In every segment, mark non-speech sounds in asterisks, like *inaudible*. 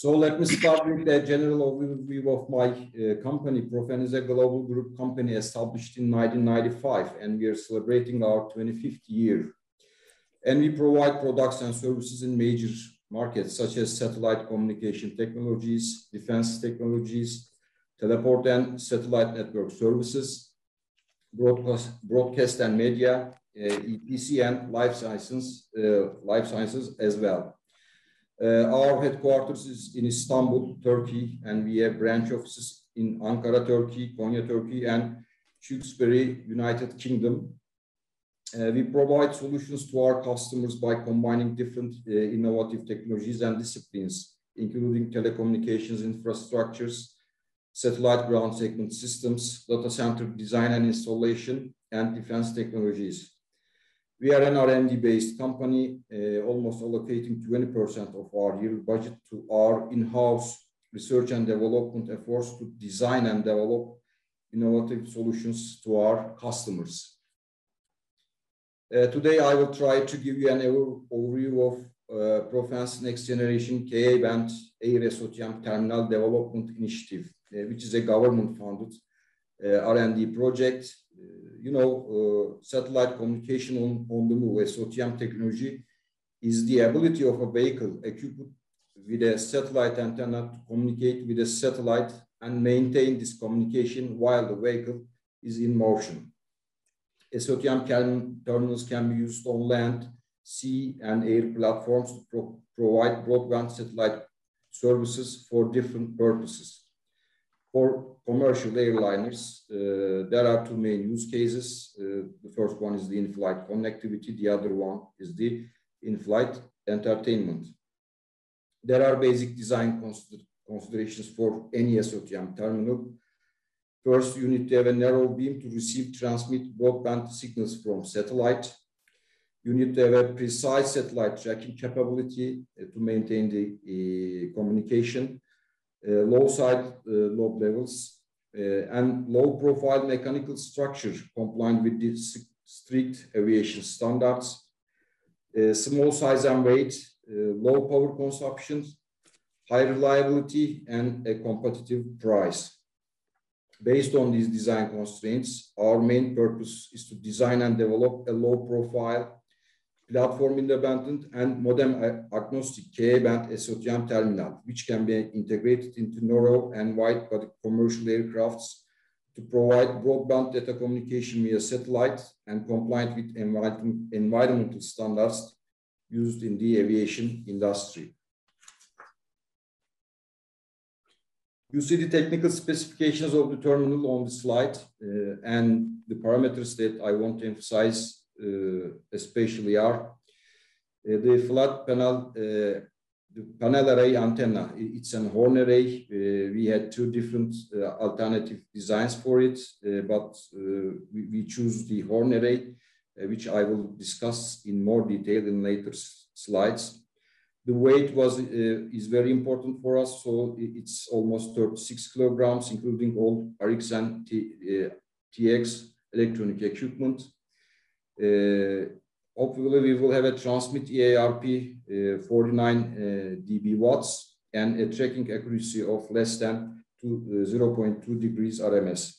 So let me start with a general overview of my uh, company. Profen is a global group company established in 1995, and we are celebrating our 25th year. And we provide products and services in major markets such as satellite communication technologies, defense technologies, teleport and satellite network services, broadcast, broadcast and media, uh, EPC and life sciences, uh, life sciences as well. Uh, our headquarters is in Istanbul, Turkey, and we have branch offices in Ankara, Turkey, Konya, Turkey, and Tewkesbury, United Kingdom. Uh, we provide solutions to our customers by combining different uh, innovative technologies and disciplines, including telecommunications infrastructures, satellite ground segment systems, data center design and installation, and defense technologies. We are an R&D-based company, uh, almost allocating 20% of our year budget to our in-house research and development efforts to design and develop innovative solutions to our customers. Uh, today, I will try to give you an overview of uh, Profen's next generation Ka-band Air SOTM terminal development initiative, uh, which is a government-funded uh, R&D project you know, uh, satellite communication on, on the move, SOTM technology, is the ability of a vehicle equipped with a satellite antenna to communicate with a satellite and maintain this communication while the vehicle is in motion. SOTM can, terminals can be used on land, sea, and air platforms to pro provide broadband satellite services for different purposes. For commercial airliners, uh, there are two main use cases. Uh, the first one is the in-flight connectivity. The other one is the in-flight entertainment. There are basic design consider considerations for any SOTM terminal. First, you need to have a narrow beam to receive, transmit broadband signals from satellite. You need to have a precise satellite tracking capability uh, to maintain the uh, communication. Uh, low side uh, lobe levels, uh, and low profile mechanical structure compliant with the strict aviation standards, small size and weight, low power consumption, high reliability, and a competitive price. Based on these design constraints, our main purpose is to design and develop a low profile platform independent and modem agnostic Ka-band SOTM terminal, which can be integrated into narrow and wide body commercial aircrafts to provide broadband data communication via satellite and compliant with environmental standards used in the aviation industry. You see the technical specifications of the terminal on the slide uh, and the parameters that I want to emphasize especially are uh, the flat panel uh, the panel array antenna. It's an horn array. Uh, we had two different uh, alternative designs for it, uh, but we, we, choose the horn array, which I will discuss in more detail in later slides. The weight was is very important for us, so it's almost 36 kilograms, including all RX TX electronic equipment. Uh, hopefully we will have a transmit EIRP uh, 49 uh, dB watts and a tracking accuracy of less than two, 0.2 degrees RMS.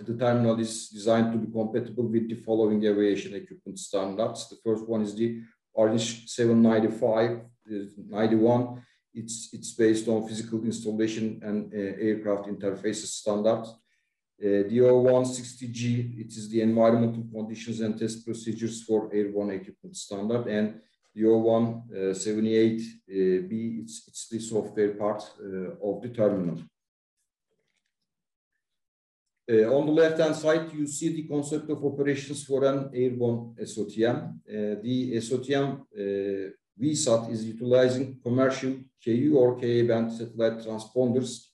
The terminal is designed to be compatible with the following aviation equipment standards. The first one is the ARINC 795 91. It's, it's based on physical installation and uh, aircraft interfaces standard. Uh, the DO160G, it is the environmental conditions and test procedures for airborne equipment standard. And the DO178B, uh, it's, it's the software part uh, of the terminal. Uh, on the left-hand side, you see the concept of operations for an airborne SOTM. Uh, the SOTM uh, VSAT is utilizing commercial KU or Ka-band satellite transponders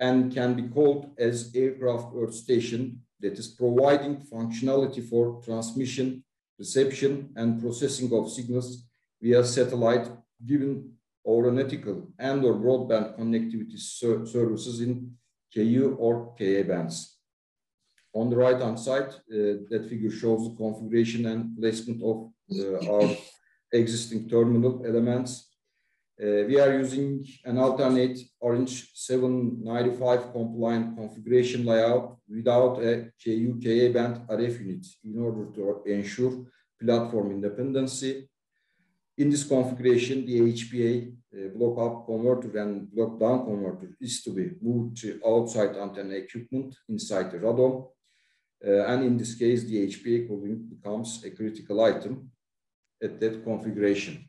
and can be called as aircraft earth station that is providing functionality for transmission, reception, and processing of signals via satellite given aeronautical and or broadband connectivity ser services in KU or KA bands. On the right hand side, uh, that figure shows the configuration and placement of uh, our existing terminal elements Uh, we are using an alternate ARINC 795 compliant configuration layout without a KU-KA band RF unit in order to ensure platform independency. In this configuration, the HPA uh, block up converter and block down converter is to be moved to outside antenna equipment inside the radome. Uh, and in this case, the HPA cooling becomes a critical item at that configuration.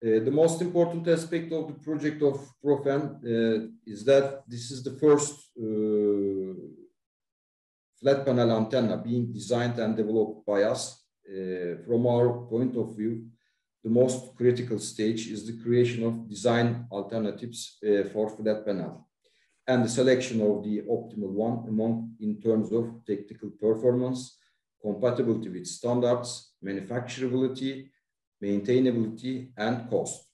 Uh, the most important aspect of the project of Profen uh, is that this is the first uh, flat panel antenna being designed and developed by us. Uh, from our point of view, the most critical stage is the creation of design alternatives uh, for flat panel and the selection of the optimal one among in terms of technical performance, compatibility with standards, manufacturability, maintainability, and cost.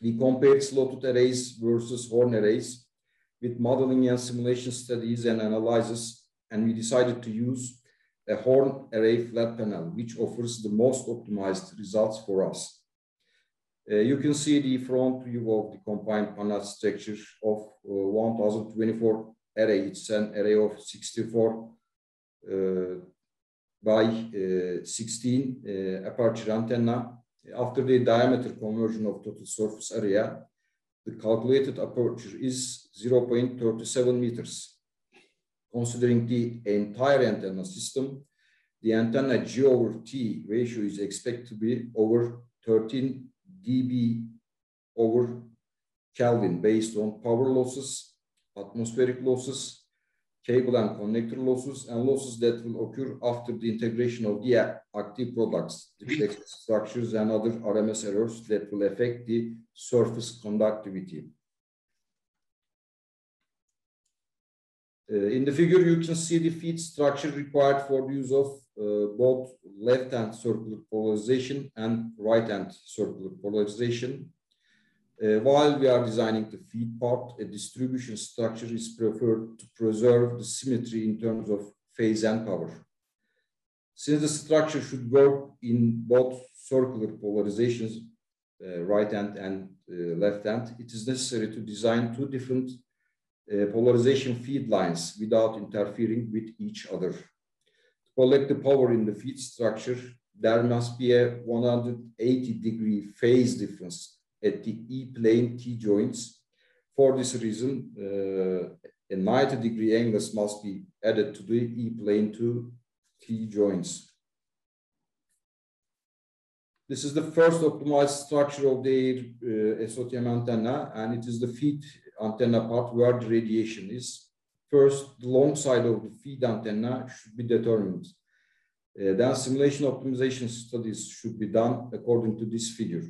We compared slotted arrays versus horn arrays with modeling and simulation studies and analysis, and we decided to use a horn array flat panel, which offers the most optimized results for us. Uh, you can see the front view of the combined panel structure of uh, 1024 array. It's an array of 64 uh, by uh, 16 uh, aperture antenna. After the diameter conversion of total surface area, the calculated aperture is 0.37 meters. Considering the entire antenna system, the antenna G over T ratio is expected to be over 13 dB over Kelvin based on power losses, atmospheric losses, cable and connector losses, and losses that will occur after the integration of the active products, defect structures, and other RMS errors that will affect the surface conductivity. Uh, in the figure, you can see the feed structure required for the use of uh, both left-hand circular polarization and right-hand circular polarization. Uh, while we are designing the feed part, a distribution structure is preferred to preserve the symmetry in terms of phase and power. Since the structure should work in both circular polarizations, uh, right hand and uh, left hand, it is necessary to design two different uh, polarization feed lines without interfering with each other. To collect the power in the feed structure, there must be a 180 degree phase difference at the E-plane T-joints. For this reason, uh, a 90 degree angles must be added to the E-plane to T-joints. This is the first optimized structure of the uh, SOTM antenna, and it is the feed antenna part where the radiation is. First, the long side of the feed antenna should be determined. Uh, then simulation optimization studies should be done according to this figure.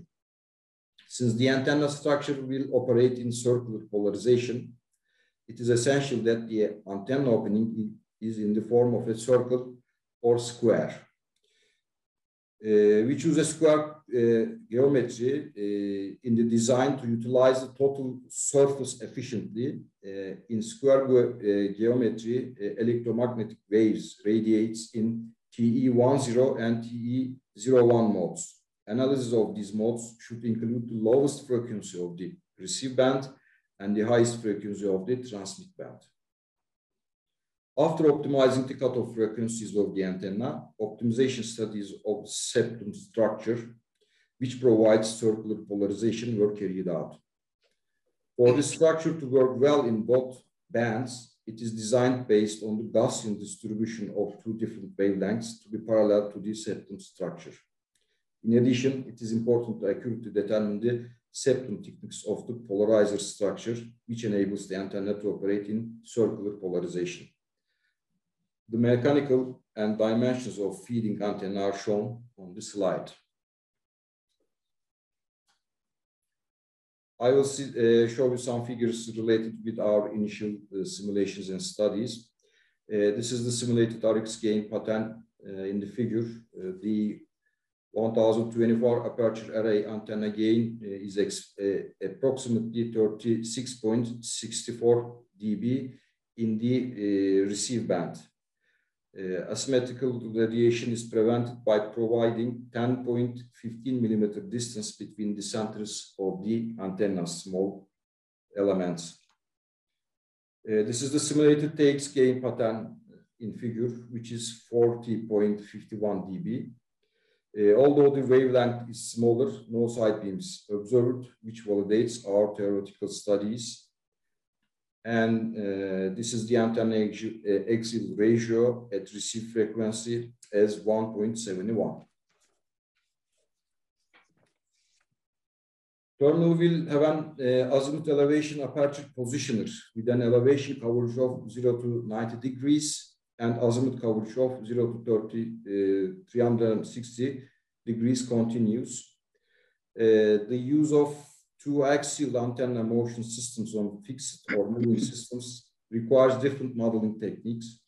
Since the antenna structure will operate in circular polarization, it is essential that the antenna opening is in the form of a circle or square. Uh, we choose a square uh, geometry uh, in the design to utilize the total surface efficiently. Uh, in square uh, geometry, uh, electromagnetic waves radiates in TE10 and TE01 modes. Analysis of these modes should include the lowest frequency of the receive band and the highest frequency of the transmit band. After optimizing the cutoff frequencies of the antenna, optimization studies of septum structure, which provides circular polarization, were carried out. For the structure to work well in both bands, it is designed based on the Gaussian distribution of two different wavelengths to be parallel to the septum structure. In addition, it is important to accurately determine the septum thickness of the polarizer structure, which enables the antenna to operate in circular polarization. The mechanical and dimensions of feeding antenna are shown on the slide. I will see, uh, show you some figures related with our initial uh, simulations and studies. Uh, this is the simulated RX gain pattern uh, in the figure. Uh, the 1024 aperture array antenna gain uh, is approximately 36.64 dB in the receive band. asymmetrical radiation is prevented by providing 10.15 millimeter distance between the centers of the antenna small elements. Uh, this is the simulated TX gain pattern in figure, which is 40.51 dB. Uh, although the wavelength is smaller, no side beams observed, which validates our theoretical studies. And uh, this is the antenna uh, ratio at receive frequency as 1.71. Terminal will have an uh, azimuth elevation aperture positioner with an elevation coverage of 0 to 90 degrees and azimuth coverage of 0 to 30, uh, 360 degrees continues. Uh, the use of two axial antenna motion systems on fixed or moving *coughs* systems requires different modeling techniques.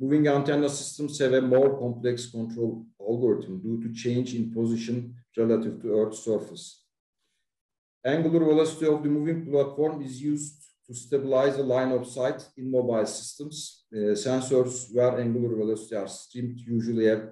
Moving antenna systems have a more complex control algorithm due to change in position relative to Earth's surface. Angular velocity of the moving platform is used to stabilize the line of sight in mobile systems. Uh, sensors where angular velocity are streamed usually have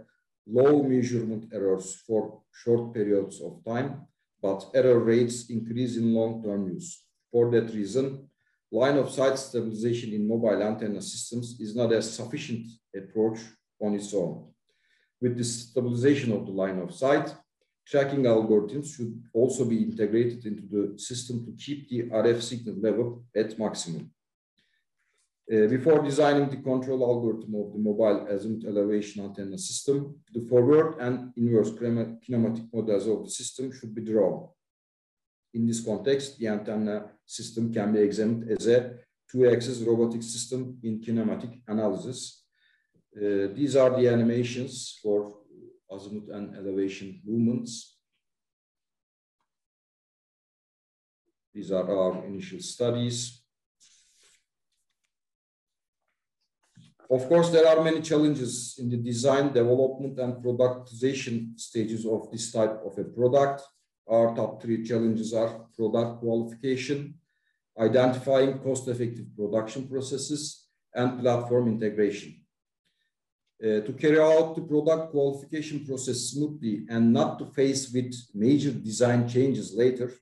low measurement errors for short periods of time, but error rates increase in long-term use. For that reason, line of sight stabilization in mobile antenna systems is not a sufficient approach on its own. With the stabilization of the line of sight, tracking algorithms should also be integrated into the system to keep the RF signal level at maximum. Uh, before designing the control algorithm of the mobile azimuth elevation antenna system, the forward and inverse kinematic models of the system should be drawn. In this context, the antenna system can be examined as a two-axis robotic system in kinematic analysis. Uh, these are the animations for azimuth and elevation movements. These are our initial studies. Of course, there are many challenges in the design, development, and productization stages of this type of a product. Our top three challenges are product qualification, identifying cost-effective production processes, and platform integration. Uh, to carry out the product qualification process smoothly and not to face with major design changes later,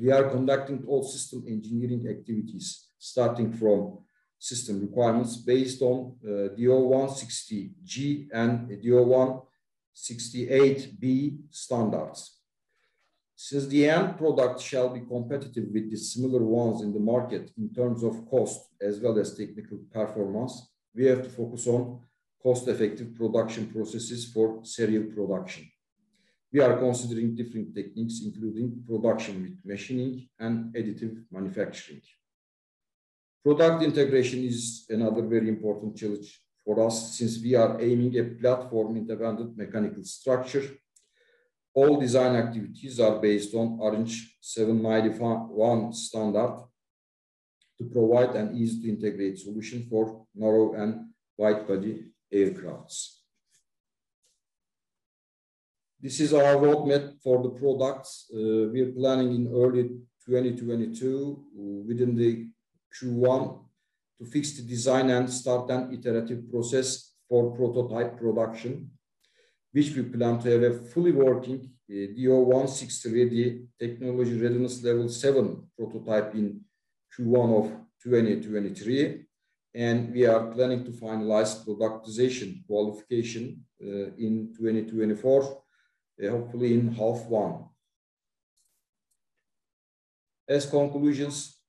we are conducting all system engineering activities, starting from system requirements based on uh, DO160G and DO168B standards. Since the end product shall be competitive with the similar ones in the market in terms of cost as well as technical performance, we have to focus on cost-effective production processes for serial production. We are considering different techniques, including production with machining and additive manufacturing. Product integration is another very important challenge for us since we are aiming a platform independent mechanical structure. All design activities are based on ARINC 791 standard to provide an easy to integrate solution for narrow and wide body aircrafts. This is our roadmap for the products. Uh, we are planning in early 2022 within the Q1 to fix the design and start an iterative process for prototype production, which we plan to have a fully working uh, DO160 ready technology readiness level 7 prototype in Q1 of 2023. And we are planning to finalize productization qualification uh, in 2024, uh, hopefully in half one. As conclusions,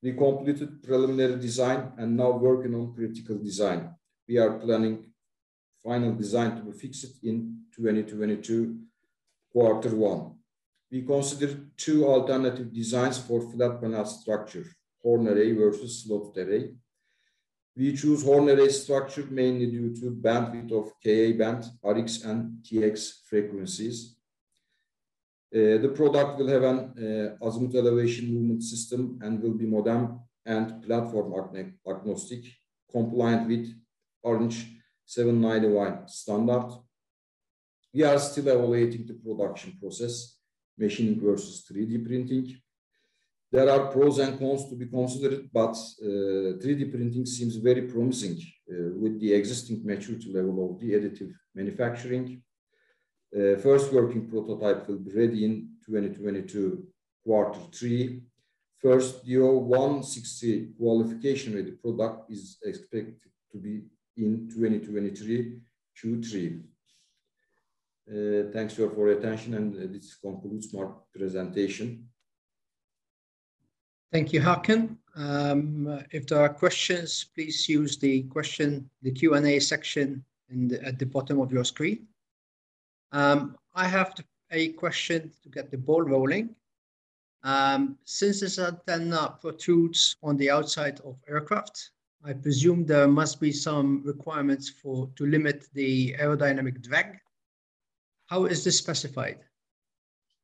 we completed preliminary design and now working on critical design. We are planning final design to be fixed in 2022 quarter one. We consider two alternative designs for flat panel structure, horn array versus slot array. We choose horn array structure mainly due to bandwidth of Ka band, Rx and Tx frequencies. Uh, the product will have an uh, azimuth elevation movement system and will be modem and platform agnostic, compliant with ARINC 791 standard. We are still evaluating the production process, machining versus 3D printing. there are pros and cons to be considered, but uh, 3D printing seems very promising uh, with the existing maturity level of the additive manufacturing. Uh, first working prototype will be ready in 2022 quarter three. First DO-160 qualification-ready product is expected to be in 2023 Q3. Uh, thanks for your attention, and uh, this concludes my presentation. Thank you, Hakan. Um, if there are questions, please use the question, the Q&A section at the bottom of your screen. Um, I have a question to get the ball rolling. Um, since this antenna protrudes on the outside of aircraft, I presume there must be some requirements for to limit the aerodynamic drag. How is this specified?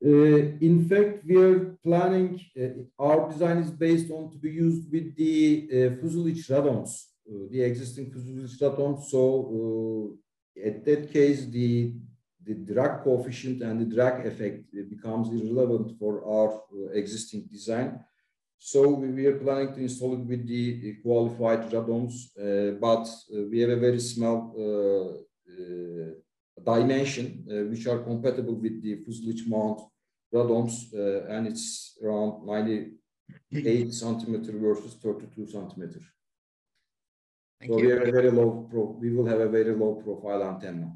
Uh, in fact, we are planning, uh, our design is based on to be used with the uh, fuselage radomes, the existing fuselage radomes. At that case, the the drag coefficient and the drag effect becomes irrelevant for our existing design. So we are planning to install it with the qualified radomes, but we have a very small dimension uh, which are compatible with the fuselage mount radomes, uh, and it's around 98 centimeter versus 32 centimeter. Thank you. We are a very low pro we will have a very low profile antenna.